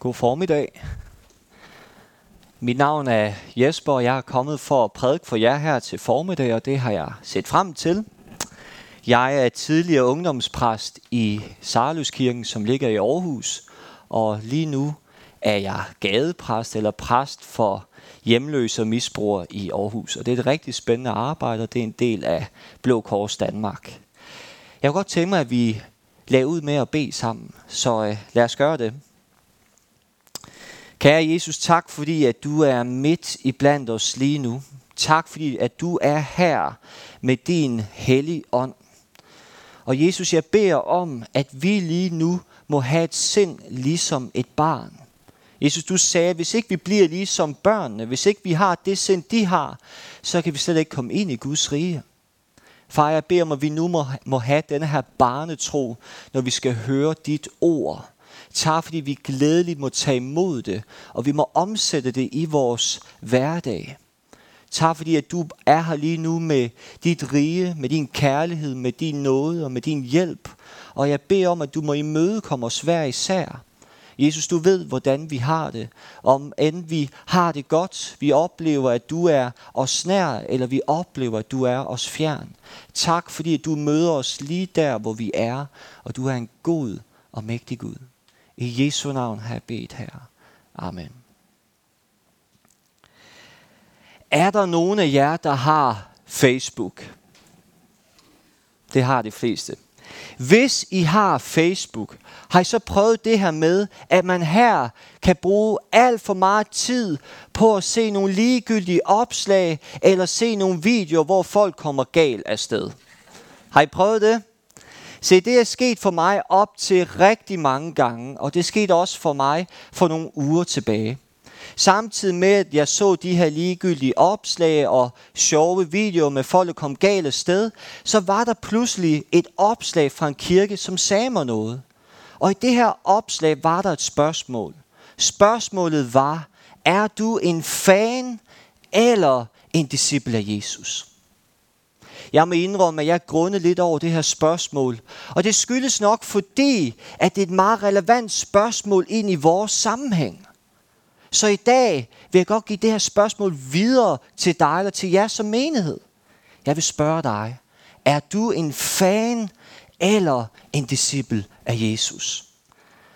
God formiddag. Mit navn er Jesper, og jeg er kommet for at prædike for jer her til formiddag, og det har jeg set frem til. Jeg er tidligere ungdomspræst i Sarløskirken, som ligger i Aarhus, og lige nu er jeg gadepræst eller præst for hjemløse og misbrugere i Aarhus. Og det er et rigtig spændende arbejde, og det er en del af Blå Kors Danmark. Jeg kunne godt tænke mig, at vi lader ud med at bede sammen, så øh, lad os gøre det. Kære Jesus, tak fordi at du er midt i blandt os lige nu. Tak fordi at du er her med din hellige ånd. Og Jesus, jeg beder om, at vi lige nu må have et sind ligesom et barn. Jesus, du sagde, at hvis ikke vi bliver ligesom børnene, hvis ikke vi har det sind, de har, så kan vi slet ikke komme ind i Guds rige. Far, jeg beder om, at vi nu må, må have denne her barnetro, når vi skal høre dit ord. Tak, fordi vi glædeligt må tage imod det, og vi må omsætte det i vores hverdag. Tak, fordi at du er her lige nu med dit rige, med din kærlighed, med din nåde og med din hjælp. Og jeg beder om, at du må imødekomme os hver især. Jesus, du ved, hvordan vi har det. Om end vi har det godt, vi oplever, at du er os nær, eller vi oplever, at du er os fjern. Tak, fordi du møder os lige der, hvor vi er, og du er en god og mægtig Gud. I Jesu navn har jeg bedt her. Amen. Er der nogen af jer, der har Facebook? Det har de fleste. Hvis I har Facebook, har I så prøvet det her med, at man her kan bruge alt for meget tid på at se nogle ligegyldige opslag, eller se nogle videoer, hvor folk kommer galt afsted? Har I prøvet det? Se, det er sket for mig op til rigtig mange gange, og det skete også for mig for nogle uger tilbage. Samtidig med, at jeg så de her ligegyldige opslag og sjove videoer med folk, der kom galt sted, så var der pludselig et opslag fra en kirke, som sagde mig noget. Og i det her opslag var der et spørgsmål. Spørgsmålet var, er du en fan eller en disciple af Jesus? Jeg må indrømme, at jeg grundet lidt over det her spørgsmål. Og det skyldes nok fordi, at det er et meget relevant spørgsmål ind i vores sammenhæng. Så i dag vil jeg godt give det her spørgsmål videre til dig eller til jer som menighed. Jeg vil spørge dig, er du en fan eller en disciple af Jesus?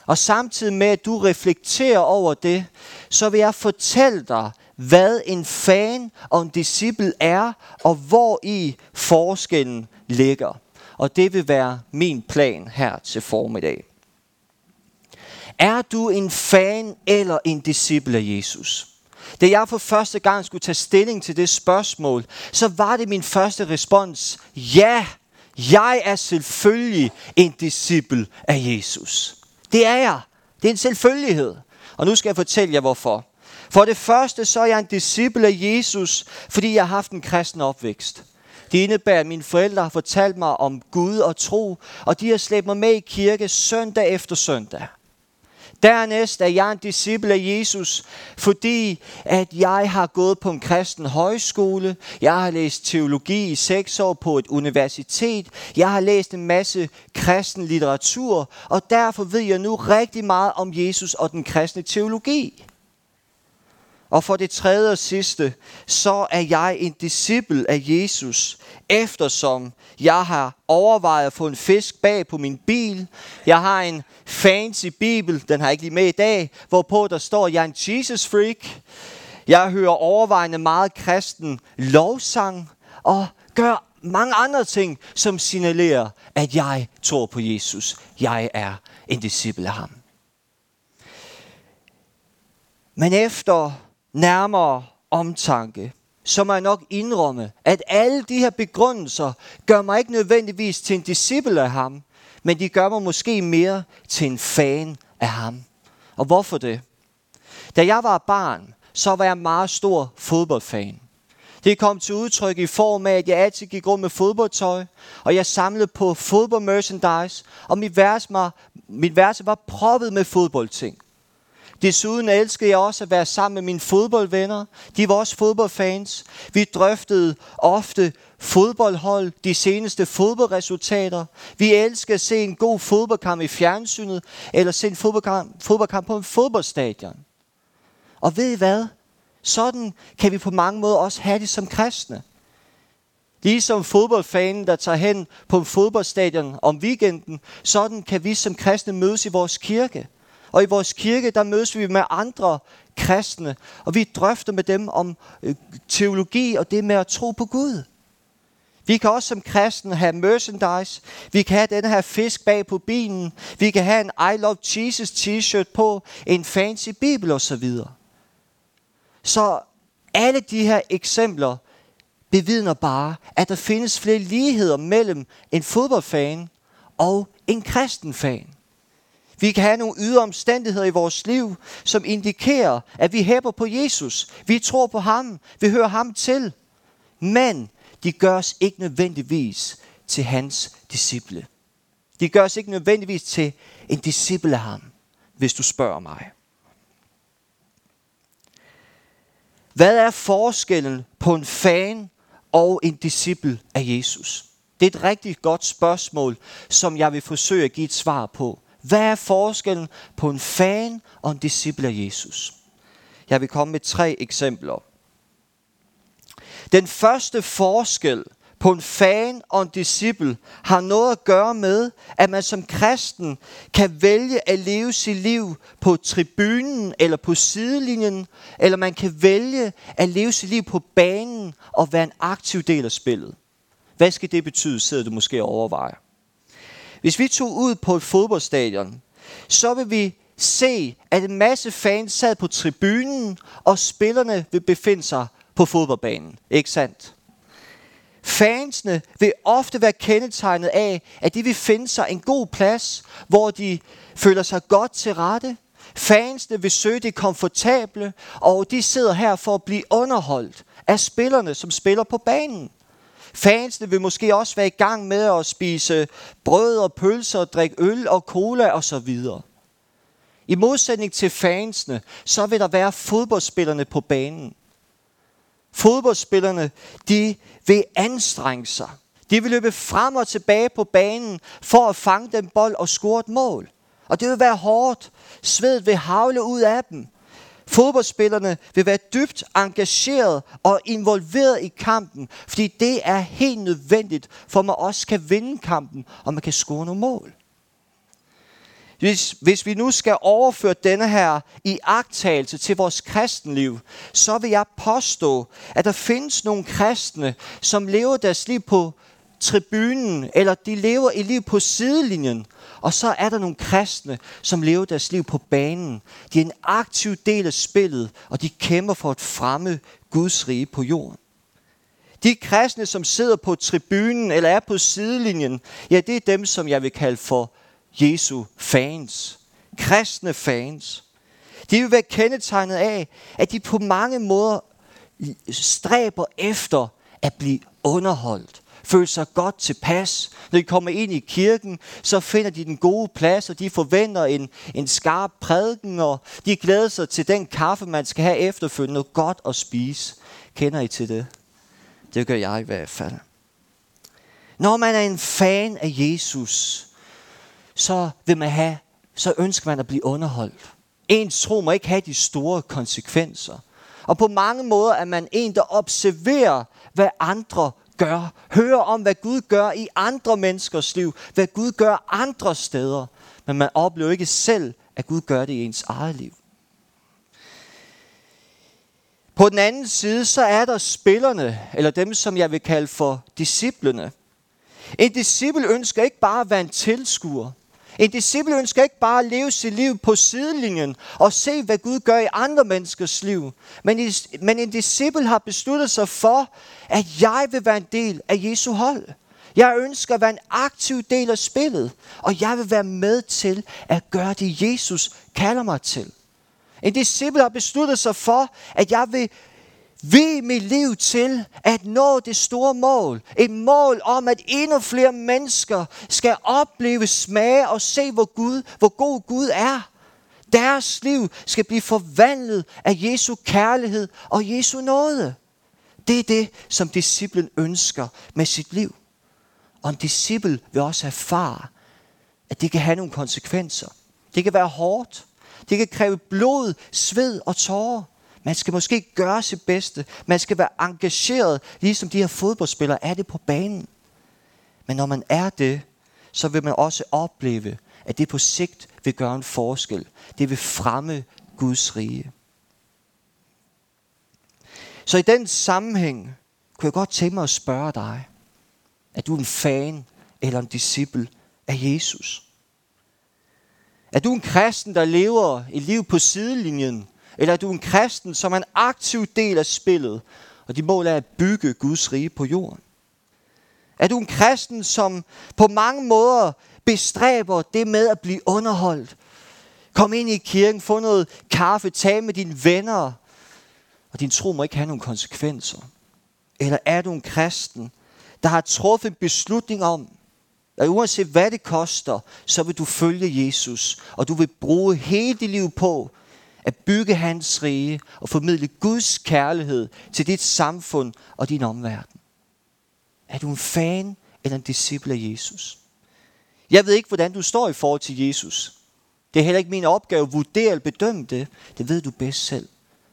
Og samtidig med, at du reflekterer over det, så vil jeg fortælle dig, hvad en fan og en disciple er, og hvor i forskellen ligger. Og det vil være min plan her til formiddag. Er du en fan eller en disciple af Jesus? Da jeg for første gang skulle tage stilling til det spørgsmål, så var det min første respons, ja, jeg er selvfølgelig en disciple af Jesus. Det er jeg. Det er en selvfølgelighed. Og nu skal jeg fortælle jer hvorfor. For det første så er jeg en disciple af Jesus, fordi jeg har haft en kristen opvækst. Det indebærer, at mine forældre har fortalt mig om Gud og tro, og de har slæbt mig med i kirke søndag efter søndag. Dernæst er jeg en disciple af Jesus, fordi at jeg har gået på en kristen højskole, jeg har læst teologi i seks år på et universitet, jeg har læst en masse kristen litteratur, og derfor ved jeg nu rigtig meget om Jesus og den kristne teologi. Og for det tredje og sidste, så er jeg en disciple af Jesus, eftersom jeg har overvejet at få en fisk bag på min bil. Jeg har en fancy bibel, den har jeg ikke lige med i dag, hvorpå der står, at jeg er en Jesus freak. Jeg hører overvejende meget kristen lovsang og gør mange andre ting, som signalerer, at jeg tror på Jesus. Jeg er en disciple af ham. Men efter nærmere omtanke, så må jeg nok indrømme, at alle de her begrundelser gør mig ikke nødvendigvis til en disciple af ham, men de gør mig måske mere til en fan af ham. Og hvorfor det? Da jeg var barn, så var jeg meget stor fodboldfan. Det kom til udtryk i form af, at jeg altid gik rundt med fodboldtøj, og jeg samlede på fodboldmerchandise, og mit værelse var, mit værelse var proppet med fodboldting. Desuden elskede jeg også at være sammen med mine fodboldvenner. De var også fodboldfans. Vi drøftede ofte fodboldhold, de seneste fodboldresultater. Vi elsker at se en god fodboldkamp i fjernsynet, eller se en fodboldkamp, fodboldkamp på en fodboldstadion. Og ved I hvad? Sådan kan vi på mange måder også have det som kristne. Ligesom fodboldfanen, der tager hen på en fodboldstadion om weekenden, sådan kan vi som kristne mødes i vores kirke. Og i vores kirke, der mødes vi med andre kristne, og vi drøfter med dem om øh, teologi og det med at tro på Gud. Vi kan også som kristne have merchandise. Vi kan have den her fisk bag på bilen. Vi kan have en I Love Jesus t-shirt på, en fancy bibel osv. Så alle de her eksempler bevidner bare, at der findes flere ligheder mellem en fodboldfan og en kristen fan. Vi kan have nogle ydre omstændigheder i vores liv, som indikerer, at vi hæber på Jesus. Vi tror på ham. Vi hører ham til. Men de gør os ikke nødvendigvis til hans disciple. De gør os ikke nødvendigvis til en disciple af ham, hvis du spørger mig. Hvad er forskellen på en fan og en disciple af Jesus? Det er et rigtig godt spørgsmål, som jeg vil forsøge at give et svar på. Hvad er forskellen på en fan og en disciple af Jesus? Jeg vil komme med tre eksempler. Den første forskel på en fan og en disciple har noget at gøre med, at man som kristen kan vælge at leve sit liv på tribunen eller på sidelinjen, eller man kan vælge at leve sit liv på banen og være en aktiv del af spillet. Hvad skal det betyde, sidder du måske og overvejer. Hvis vi tog ud på et fodboldstadion, så vil vi se, at en masse fans sad på tribunen, og spillerne vil befinde sig på fodboldbanen. Ikke sandt? Fansene vil ofte være kendetegnet af, at de vil finde sig en god plads, hvor de føler sig godt til rette. Fansene vil søge det komfortable, og de sidder her for at blive underholdt af spillerne, som spiller på banen. Fansene vil måske også være i gang med at spise brød og pølser, drikke øl og cola osv. I modsætning til fansene, så vil der være fodboldspillerne på banen. Fodboldspillerne, de vil anstrenge sig. De vil løbe frem og tilbage på banen for at fange den bold og score et mål. Og det vil være hårdt. Svedet vil havle ud af dem. Fodboldspillerne vil være dybt engageret og involveret i kampen, fordi det er helt nødvendigt, for at man også kan vinde kampen, og man kan score nogle mål. Hvis, hvis vi nu skal overføre denne her i agtagelse til vores kristenliv, så vil jeg påstå, at der findes nogle kristne, som lever deres liv på tribunen, eller de lever et liv på sidelinjen. Og så er der nogle kristne, som lever deres liv på banen. De er en aktiv del af spillet, og de kæmper for at fremme Guds rige på jorden. De kristne, som sidder på tribunen eller er på sidelinjen, ja, det er dem, som jeg vil kalde for Jesu fans. Kristne fans. De vil være kendetegnet af, at de på mange måder stræber efter at blive underholdt. Føle sig godt tilpas. Når de kommer ind i kirken, så finder de den gode plads, og de forventer en, en skarp prædiken, og de glæder sig til den kaffe, man skal have efterfølgende. Noget godt at spise. Kender I til det? Det gør jeg i hvert fald. Når man er en fan af Jesus, så vil man have, så ønsker man at blive underholdt. Ens tro må ikke have de store konsekvenser. Og på mange måder er man en, der observerer, hvad andre gør. Høre om, hvad Gud gør i andre menneskers liv. Hvad Gud gør andre steder. Men man oplever ikke selv, at Gud gør det i ens eget liv. På den anden side, så er der spillerne, eller dem, som jeg vil kalde for disciplene. En disciple ønsker ikke bare at være en tilskuer. En disciple ønsker ikke bare at leve sit liv på sidelinjen og se, hvad Gud gør i andre menneskers liv. Men, men en disciple har besluttet sig for, at jeg vil være en del af Jesu hold. Jeg ønsker at være en aktiv del af spillet, og jeg vil være med til at gøre det, Jesus kalder mig til. En disciple har besluttet sig for, at jeg vil vi mit liv til at nå det store mål. Et mål om, at endnu flere mennesker skal opleve, smage og se, hvor, Gud, hvor god Gud er. Deres liv skal blive forvandlet af Jesu kærlighed og Jesu nåde. Det er det, som disciplen ønsker med sit liv. Og en disciple vil også erfare, at det kan have nogle konsekvenser. Det kan være hårdt. Det kan kræve blod, sved og tårer. Man skal måske gøre sit bedste. Man skal være engageret, ligesom de her fodboldspillere er det på banen. Men når man er det, så vil man også opleve, at det på sigt vil gøre en forskel. Det vil fremme Guds rige. Så i den sammenhæng kunne jeg godt tænke mig at spørge dig, er du en fan eller en disciple af Jesus? Er du en kristen, der lever et liv på sidelinjen? Eller er du en kristen, som er en aktiv del af spillet, og dit mål er at bygge Guds rige på jorden? Er du en kristen, som på mange måder bestræber det med at blive underholdt? Kom ind i kirken, få noget kaffe, tag med dine venner, og din tro må ikke have nogen konsekvenser. Eller er du en kristen, der har truffet en beslutning om, at uanset hvad det koster, så vil du følge Jesus, og du vil bruge hele dit liv på at bygge hans rige og formidle Guds kærlighed til dit samfund og din omverden. Er du en fan eller en disciple af Jesus? Jeg ved ikke, hvordan du står i forhold til Jesus. Det er heller ikke min opgave at vurdere eller bedømme det. Det ved du bedst selv.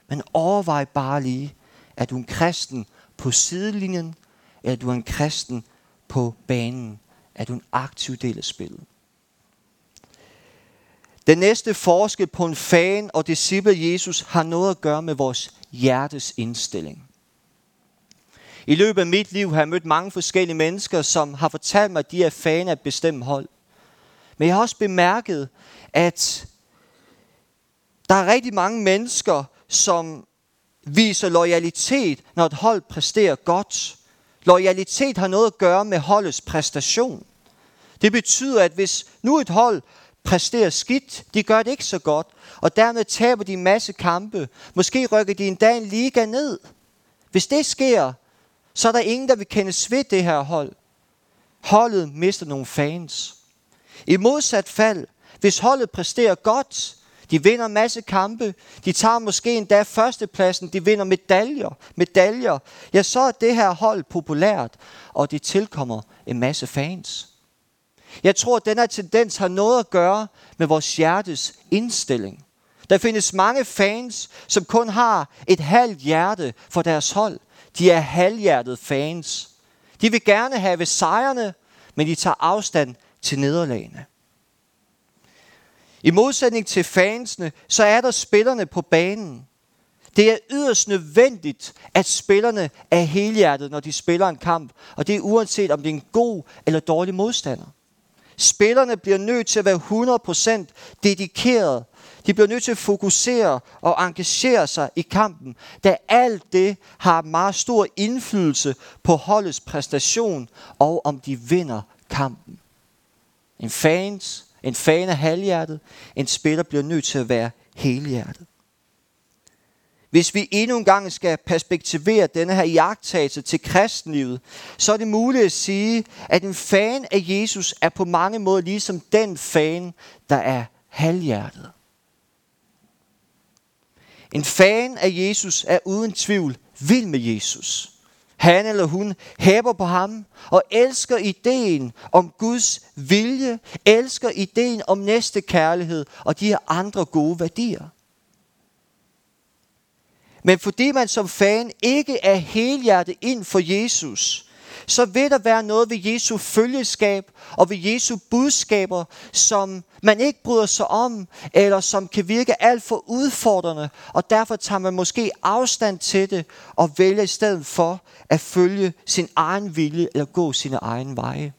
Men overvej bare lige, er du en kristen på sidelinjen, eller er du en kristen på banen? Er du en aktiv del af spillet? Den næste forskel på en fan og disciple Jesus har noget at gøre med vores hjertes indstilling. I løbet af mit liv har jeg mødt mange forskellige mennesker, som har fortalt mig, at de er fan af et bestemt hold. Men jeg har også bemærket, at der er rigtig mange mennesker, som viser loyalitet, når et hold præsterer godt. Loyalitet har noget at gøre med holdets præstation. Det betyder, at hvis nu et hold præsterer skidt, de gør det ikke så godt, og dermed taber de en masse kampe, måske rykker de endda en liga ned. Hvis det sker, så er der ingen, der vil kendes ved det her hold. Holdet mister nogle fans. I modsat fald, hvis holdet præsterer godt, de vinder en masse kampe. De tager måske endda førstepladsen. De vinder medaljer. medaljer. Ja, så er det her hold populært, og det tilkommer en masse fans. Jeg tror, at den her tendens har noget at gøre med vores hjertes indstilling. Der findes mange fans, som kun har et halvt hjerte for deres hold. De er halvhjertet fans. De vil gerne have sejrene, men de tager afstand til nederlagene. I modsætning til fansene, så er der spillerne på banen. Det er yderst nødvendigt, at spillerne er helhjertet, når de spiller en kamp. Og det er uanset, om det er en god eller dårlig modstander. Spillerne bliver nødt til at være 100% dedikeret. De bliver nødt til at fokusere og engagere sig i kampen, da alt det har meget stor indflydelse på holdets præstation og om de vinder kampen. En fans en fan er halvhjertet. En spiller bliver nødt til at være helhjertet. Hvis vi endnu en gang skal perspektivere denne her jagttagelse til kristenlivet, så er det muligt at sige, at en fan af Jesus er på mange måder ligesom den fan, der er halvhjertet. En fan af Jesus er uden tvivl vild med Jesus. Han eller hun hæber på ham og elsker ideen om Guds vilje, elsker ideen om næste kærlighed og de her andre gode værdier. Men fordi man som fan ikke er helhjertet ind for Jesus, så vil der være noget ved Jesu følgeskab og ved Jesu budskaber, som man ikke bryder sig om, eller som kan virke alt for udfordrende, og derfor tager man måske afstand til det og vælger i stedet for at følge sin egen vilje eller gå sine egne veje.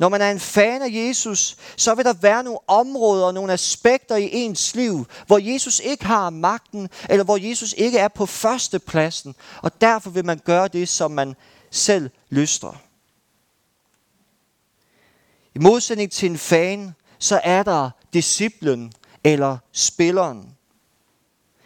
Når man er en fan af Jesus, så vil der være nogle områder og nogle aspekter i ens liv, hvor Jesus ikke har magten, eller hvor Jesus ikke er på førstepladsen. Og derfor vil man gøre det, som man selv lyster. I modsætning til en fan, så er der disciplen eller spilleren.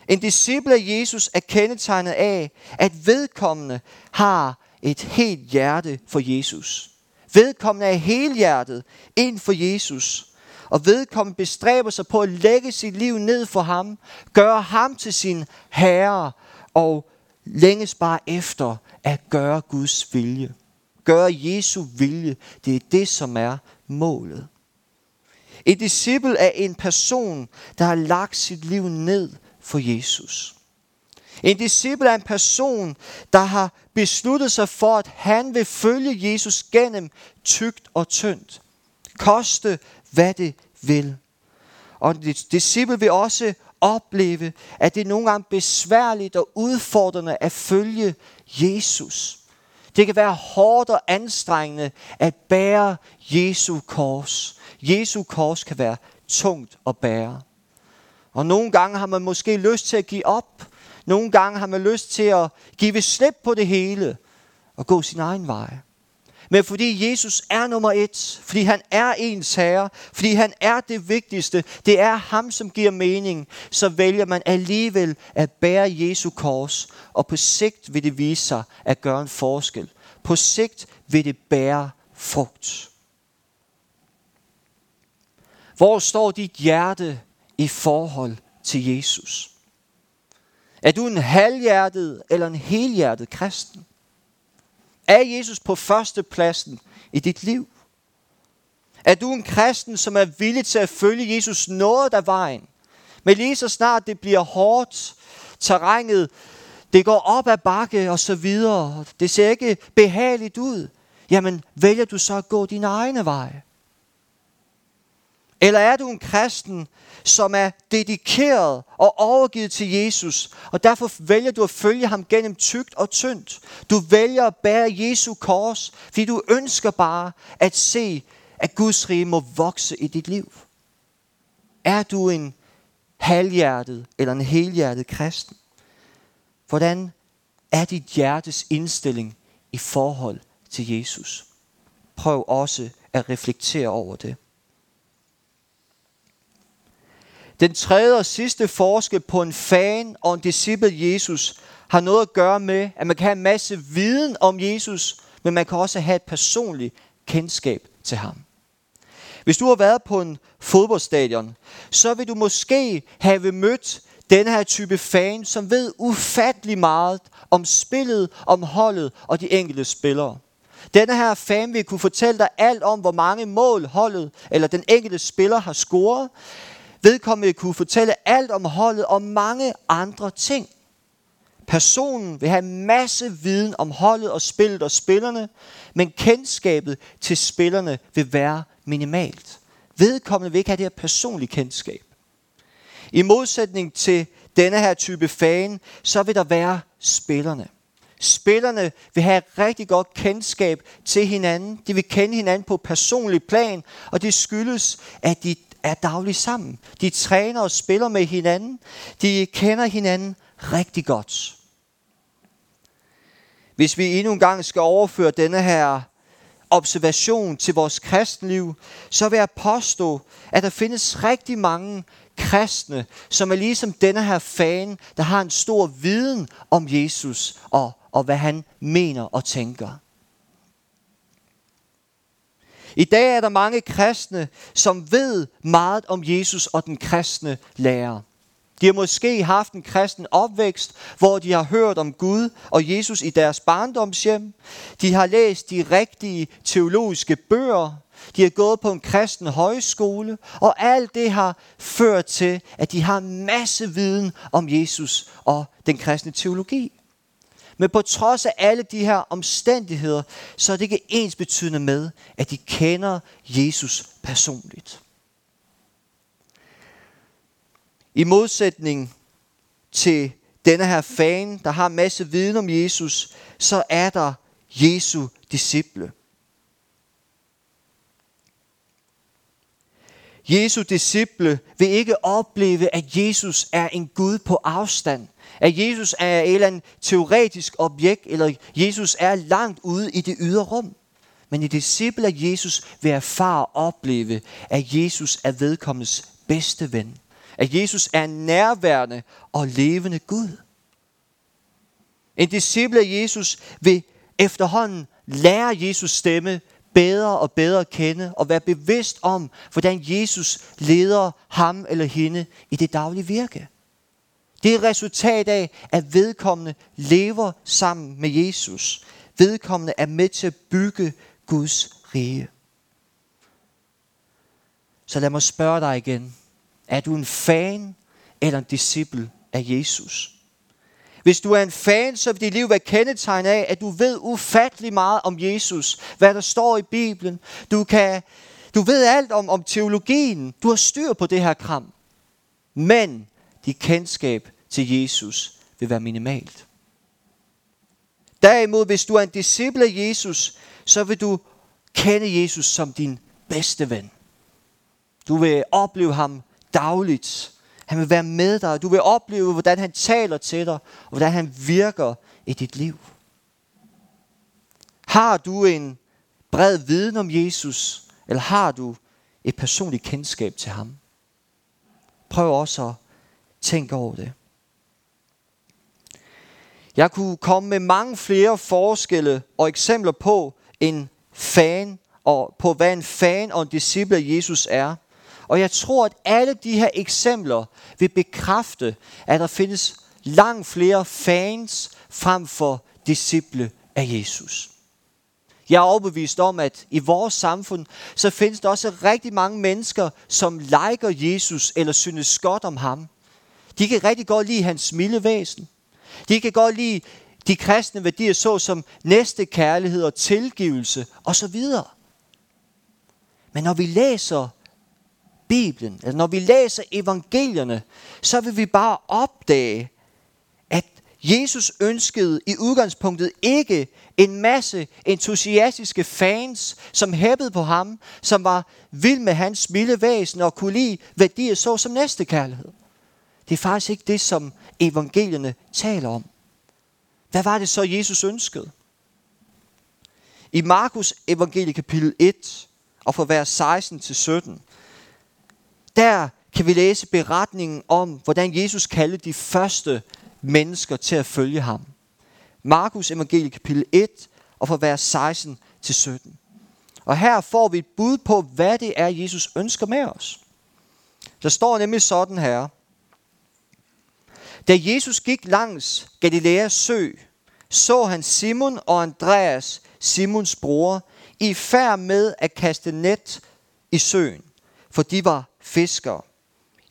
En disciple af Jesus er kendetegnet af, at vedkommende har et helt hjerte for Jesus. Vedkommende er helhjertet ind for Jesus. og vedkommende bestræber sig på at lægge sit liv ned for ham, gøre ham til sin herre, og længes bare efter at gøre Guds vilje. Gøre Jesu vilje. Det er det, som er målet. En disciple er en person, der har lagt sit liv ned for Jesus. En disciple er en person, der har besluttet sig for, at han vil følge Jesus gennem tygt og tyndt. Koste hvad det vil. Og en disciple vil også opleve, at det er nogle gange besværligt og udfordrende at følge Jesus. Det kan være hårdt og anstrengende at bære Jesu kors. Jesu kors kan være tungt at bære. Og nogle gange har man måske lyst til at give op. Nogle gange har man lyst til at give slip på det hele og gå sin egen vej. Men fordi Jesus er nummer et, fordi han er ens herre, fordi han er det vigtigste, det er ham, som giver mening, så vælger man alligevel at bære Jesu kors, og på sigt vil det vise sig at gøre en forskel. På sigt vil det bære frugt. Hvor står dit hjerte i forhold til Jesus? Er du en halvhjertet eller en helhjertet kristen? Er Jesus på førstepladsen i dit liv? Er du en kristen, som er villig til at følge Jesus noget af vejen? Men lige så snart det bliver hårdt, terrænet, det går op ad bakke og så videre, det ser ikke behageligt ud, jamen vælger du så at gå din egne veje? Eller er du en kristen, som er dedikeret og overgivet til Jesus, og derfor vælger du at følge ham gennem tygt og tyndt. Du vælger at bære Jesu kors, fordi du ønsker bare at se, at Guds rige må vokse i dit liv. Er du en halvhjertet eller en helhjertet kristen? Hvordan er dit hjertes indstilling i forhold til Jesus? Prøv også at reflektere over det. Den tredje og sidste forskel på en fan og en disciple Jesus har noget at gøre med, at man kan have en masse viden om Jesus, men man kan også have et personligt kendskab til ham. Hvis du har været på en fodboldstadion, så vil du måske have mødt den her type fan, som ved ufattelig meget om spillet, om holdet og de enkelte spillere. Denne her fan vil kunne fortælle dig alt om, hvor mange mål holdet eller den enkelte spiller har scoret. Vedkommende kunne fortælle alt om holdet og mange andre ting. Personen vil have masse viden om holdet og spillet og spillerne, men kendskabet til spillerne vil være minimalt. Vedkommende vil ikke have det her personlige kendskab. I modsætning til denne her type fan, så vil der være spillerne. Spillerne vil have et rigtig godt kendskab til hinanden. De vil kende hinanden på personlig plan, og det skyldes, at de er dagligt sammen. De træner og spiller med hinanden. De kender hinanden rigtig godt. Hvis vi endnu en gang skal overføre denne her observation til vores kristenliv, så vil jeg påstå, at der findes rigtig mange kristne, som er ligesom denne her fan, der har en stor viden om Jesus og, og hvad han mener og tænker. I dag er der mange kristne, som ved meget om Jesus og den kristne lærer. De har måske haft en kristen opvækst, hvor de har hørt om Gud og Jesus i deres barndomshjem. De har læst de rigtige teologiske bøger. De har gået på en kristen højskole. Og alt det har ført til, at de har masse viden om Jesus og den kristne teologi. Men på trods af alle de her omstændigheder, så er det ikke ens betydende med, at de kender Jesus personligt. I modsætning til denne her fan, der har en masse viden om Jesus, så er der Jesu disciple. Jesu disciple vil ikke opleve, at Jesus er en Gud på afstand. At Jesus er et eller andet teoretisk objekt, eller Jesus er langt ude i det ydre rum. Men i disciple af Jesus vil erfare og opleve, at Jesus er vedkommendes bedste ven. At Jesus er nærværende og levende Gud. En disciple af Jesus vil efterhånden lære Jesus stemme bedre og bedre kende og være bevidst om, hvordan Jesus leder ham eller hende i det daglige virke. Det er resultat af, at vedkommende lever sammen med Jesus. Vedkommende er med til at bygge Guds rige. Så lad mig spørge dig igen. Er du en fan eller en disciple af Jesus? Hvis du er en fan, så vil dit liv være kendetegnet af, at du ved ufattelig meget om Jesus. Hvad der står i Bibelen. Du, kan, du ved alt om, om teologien. Du har styr på det her kram. Men dit kendskab til Jesus vil være minimalt. Derimod, hvis du er en disciple af Jesus, så vil du kende Jesus som din bedste ven. Du vil opleve ham dagligt. Han vil være med dig. Du vil opleve, hvordan han taler til dig, og hvordan han virker i dit liv. Har du en bred viden om Jesus, eller har du et personligt kendskab til ham? Prøv også at tænke over det. Jeg kunne komme med mange flere forskelle og eksempler på en fan og på hvad en fan og en disciple af Jesus er. Og jeg tror, at alle de her eksempler vil bekræfte, at der findes langt flere fans frem for disciple af Jesus. Jeg er overbevist om, at i vores samfund, så findes der også rigtig mange mennesker, som liker Jesus eller synes godt om ham. De kan rigtig godt lide hans milde væsen. De kan godt lide de kristne værdier, så som næste kærlighed og tilgivelse osv. Men når vi læser Bibelen, eller når vi læser evangelierne, så vil vi bare opdage, at Jesus ønskede i udgangspunktet ikke en masse entusiastiske fans, som hæppede på ham, som var vild med hans milde væsen og kunne lide værdier så som næste kærlighed. Det er faktisk ikke det, som evangelierne taler om. Hvad var det så, Jesus ønskede? I Markus evangelie kapitel 1 og fra vers 16 til 17, der kan vi læse beretningen om, hvordan Jesus kaldte de første mennesker til at følge ham. Markus evangelie kapitel 1 og fra vers 16 til 17. Og her får vi et bud på, hvad det er, Jesus ønsker med os. Der står nemlig sådan her. Da Jesus gik langs Galileas sø, så han Simon og Andreas, Simons bror, i færd med at kaste net i søen, for de var fiskere.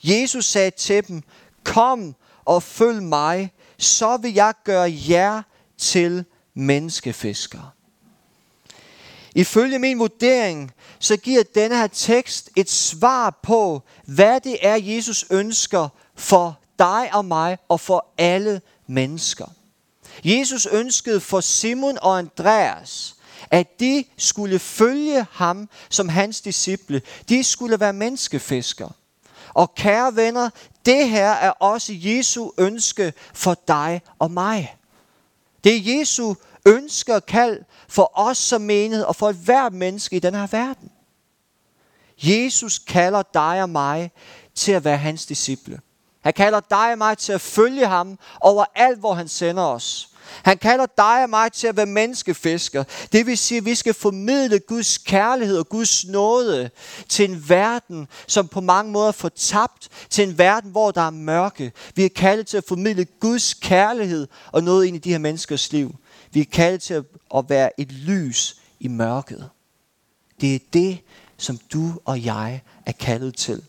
Jesus sagde til dem, kom og følg mig, så vil jeg gøre jer til menneskefiskere. Ifølge min vurdering, så giver denne her tekst et svar på, hvad det er, Jesus ønsker for dig og mig og for alle mennesker. Jesus ønskede for Simon og Andreas, at de skulle følge ham som hans disciple. De skulle være menneskefiskere. Og kære venner, det her er også Jesu ønske for dig og mig. Det er Jesu ønske og kald for os som menighed og for et hvert menneske i den her verden. Jesus kalder dig og mig til at være hans disciple. Han kalder dig og mig til at følge ham over alt, hvor han sender os. Han kalder dig og mig til at være menneskefisker. Det vil sige, at vi skal formidle Guds kærlighed og Guds nåde til en verden, som på mange måder er fortabt, til en verden, hvor der er mørke. Vi er kaldet til at formidle Guds kærlighed og noget ind i de her menneskers liv. Vi er kaldet til at være et lys i mørket. Det er det, som du og jeg er kaldet til.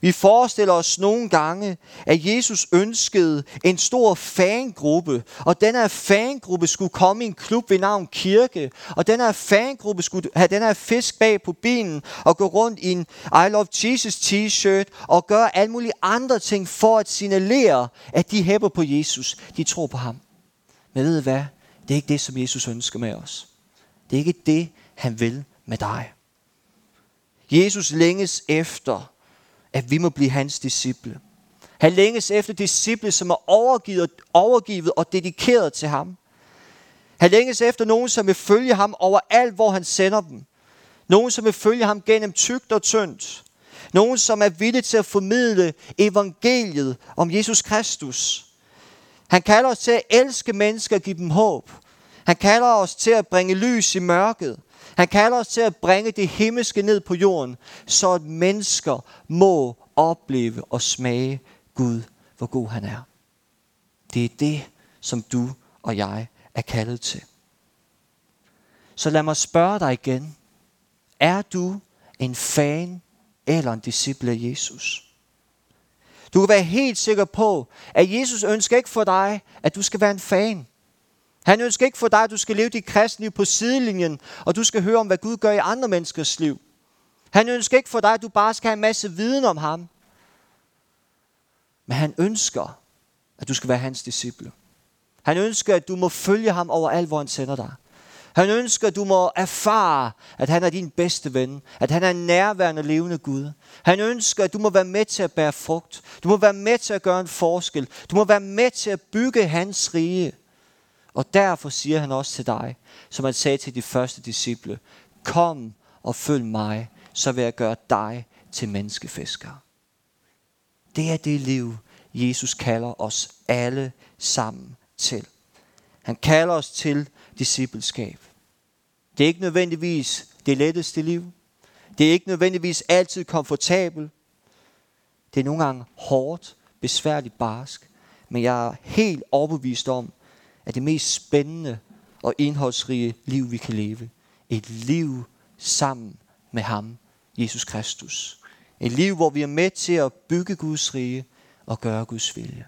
Vi forestiller os nogle gange, at Jesus ønskede en stor fangruppe, og den her fangruppe skulle komme i en klub ved navn kirke, og den her fangruppe skulle have den her fisk bag på benen og gå rundt i en I Love Jesus t-shirt, og gøre alle mulige andre ting for at signalere, at de hæpper på Jesus. De tror på ham. Men ved I hvad? Det er ikke det, som Jesus ønsker med os. Det er ikke det, han vil med dig. Jesus længes efter, at vi må blive hans disciple. Han længes efter disciple, som er overgivet, overgivet og dedikeret til ham. Han længes efter nogen, som vil følge ham over alt, hvor han sender dem. Nogen, som vil følge ham gennem tygt og tyndt. Nogen, som er villige til at formidle evangeliet om Jesus Kristus. Han kalder os til at elske mennesker og give dem håb. Han kalder os til at bringe lys i mørket. Han kalder os til at bringe det himmelske ned på jorden, så at mennesker må opleve og smage Gud, hvor god han er. Det er det, som du og jeg er kaldet til. Så lad mig spørge dig igen. Er du en fan eller en disciple af Jesus? Du kan være helt sikker på, at Jesus ønsker ikke for dig, at du skal være en fan. Han ønsker ikke for dig, at du skal leve dit kristne liv på sidelinjen, og du skal høre om, hvad Gud gør i andre menneskers liv. Han ønsker ikke for dig, at du bare skal have en masse viden om ham. Men han ønsker, at du skal være hans disciple. Han ønsker, at du må følge ham over alt, hvor han sender dig. Han ønsker, at du må erfare, at han er din bedste ven. At han er en nærværende levende Gud. Han ønsker, at du må være med til at bære frugt. Du må være med til at gøre en forskel. Du må være med til at bygge hans rige. Og derfor siger han også til dig, som han sagde til de første disciple, kom og følg mig, så vil jeg gøre dig til menneskefisker. Det er det liv, Jesus kalder os alle sammen til. Han kalder os til discipleskab. Det er ikke nødvendigvis det letteste liv. Det er ikke nødvendigvis altid komfortabelt. Det er nogle gange hårdt, besværligt, barsk. Men jeg er helt overbevist om, er det mest spændende og indholdsrige liv, vi kan leve. Et liv sammen med ham, Jesus Kristus. Et liv, hvor vi er med til at bygge Guds rige og gøre Guds vilje.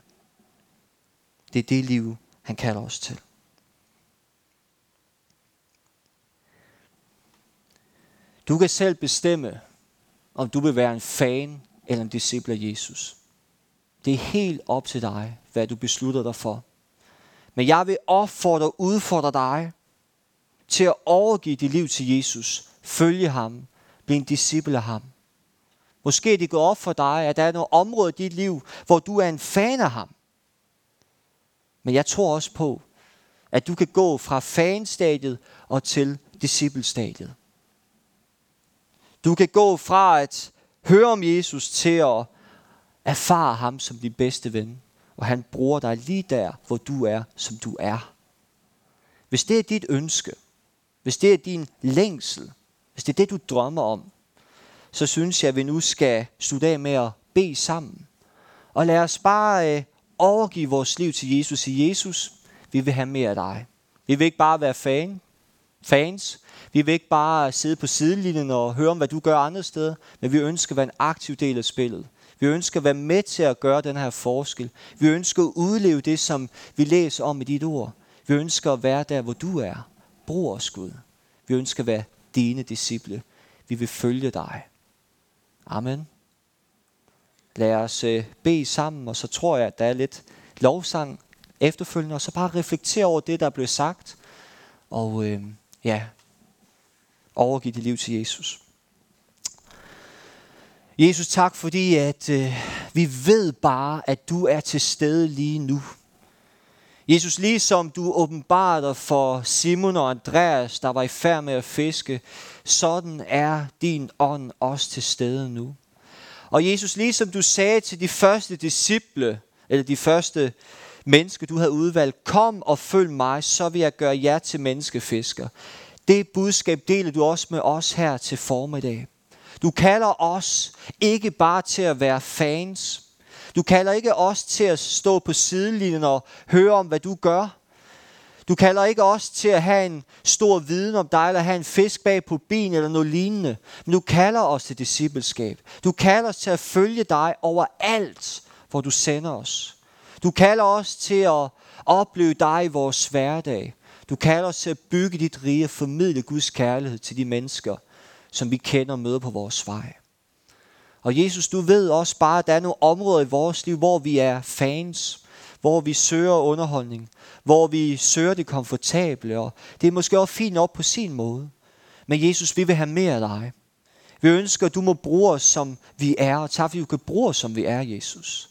Det er det liv, han kalder os til. Du kan selv bestemme, om du vil være en fan eller en disciple af Jesus. Det er helt op til dig, hvad du beslutter dig for. Men jeg vil opfordre og udfordre dig til at overgive dit liv til Jesus. Følge ham. Bliv en disciple af ham. Måske det går op for dig, at der er nogle områder i dit liv, hvor du er en fan af ham. Men jeg tror også på, at du kan gå fra fanstadiet og til disciplestadiet. Du kan gå fra at høre om Jesus til at erfare ham som din bedste ven. Og han bruger dig lige der, hvor du er, som du er. Hvis det er dit ønske, hvis det er din længsel, hvis det er det, du drømmer om, så synes jeg, at vi nu skal slutte af med at bede sammen. Og lad os bare øh, overgive vores liv til Jesus. Sige, Jesus, vi vil have mere af dig. Vi vil ikke bare være fan, fans. Vi vil ikke bare sidde på sidelinjen og høre om, hvad du gør andre steder, men vi ønsker at være en aktiv del af spillet. Vi ønsker at være med til at gøre den her forskel. Vi ønsker at udleve det, som vi læser om i dit ord. Vi ønsker at være der, hvor du er. Brug os, Gud. Vi ønsker at være dine disciple. Vi vil følge dig. Amen. Lad os øh, bede sammen, og så tror jeg, at der er lidt lovsang efterfølgende, og så bare reflektere over det, der blev sagt, og øh, ja, overgive dit liv til Jesus. Jesus, tak fordi, at øh, vi ved bare, at du er til stede lige nu. Jesus, ligesom du åbenbarede for Simon og Andreas, der var i færd med at fiske, sådan er din ånd også til stede nu. Og Jesus, ligesom du sagde til de første disciple, eller de første mennesker, du havde udvalgt, kom og følg mig, så vil jeg gøre jer til menneskefisker. Det budskab deler du også med os her til formiddag. Du kalder os ikke bare til at være fans. Du kalder ikke os til at stå på sidelinjen og høre om, hvad du gør. Du kalder ikke os til at have en stor viden om dig, eller have en fisk bag på ben eller noget lignende. Men du kalder os til discipleskab. Du kalder os til at følge dig over alt, hvor du sender os. Du kalder os til at opleve dig i vores hverdag. Du kalder os til at bygge dit rige og formidle Guds kærlighed til de mennesker, som vi kender og møder på vores vej. Og Jesus, du ved også bare, at der er nogle områder i vores liv, hvor vi er fans, hvor vi søger underholdning, hvor vi søger det komfortable, og det er måske også fint op på sin måde. Men Jesus, vi vil have mere af dig. Vi ønsker, at du må bruge os, som vi er, og tak, fordi du kan bruge os, som vi er, Jesus.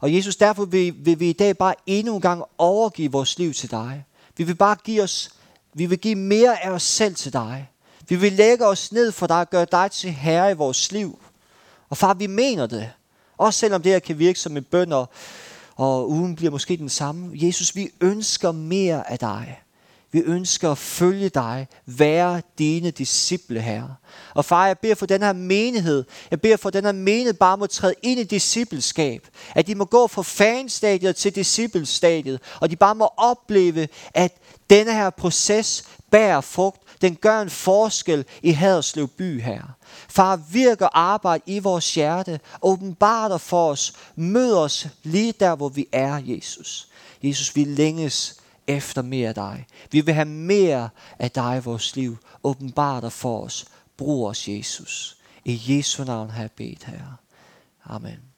Og Jesus, derfor vil, vil vi i dag bare endnu en gang overgive vores liv til dig. Vi vil bare give os, vi vil give mere af os selv til dig. Vi vil lægge os ned for dig og gøre dig til herre i vores liv. Og far, vi mener det. Også selvom det her kan virke som en bøn, og, og ugen bliver måske den samme. Jesus, vi ønsker mere af dig. Vi ønsker at følge dig, være dine disciple, Herre. Og far, jeg beder for den her menighed, jeg beder for den her menighed bare må træde ind i discipleskab. At de må gå fra fanstadiet til disciplestadiet, og de bare må opleve, at denne her proces bærer frugt. Den gør en forskel i Haderslev by her. Far, virker arbejde i vores hjerte. Åbenbar dig for os. Mød os lige der, hvor vi er, Jesus. Jesus, vi længes efter mere af dig. Vi vil have mere af dig i vores liv. Åbenbar dig for os. Brug os, Jesus. I Jesu navn har jeg bedt, Herre. Amen.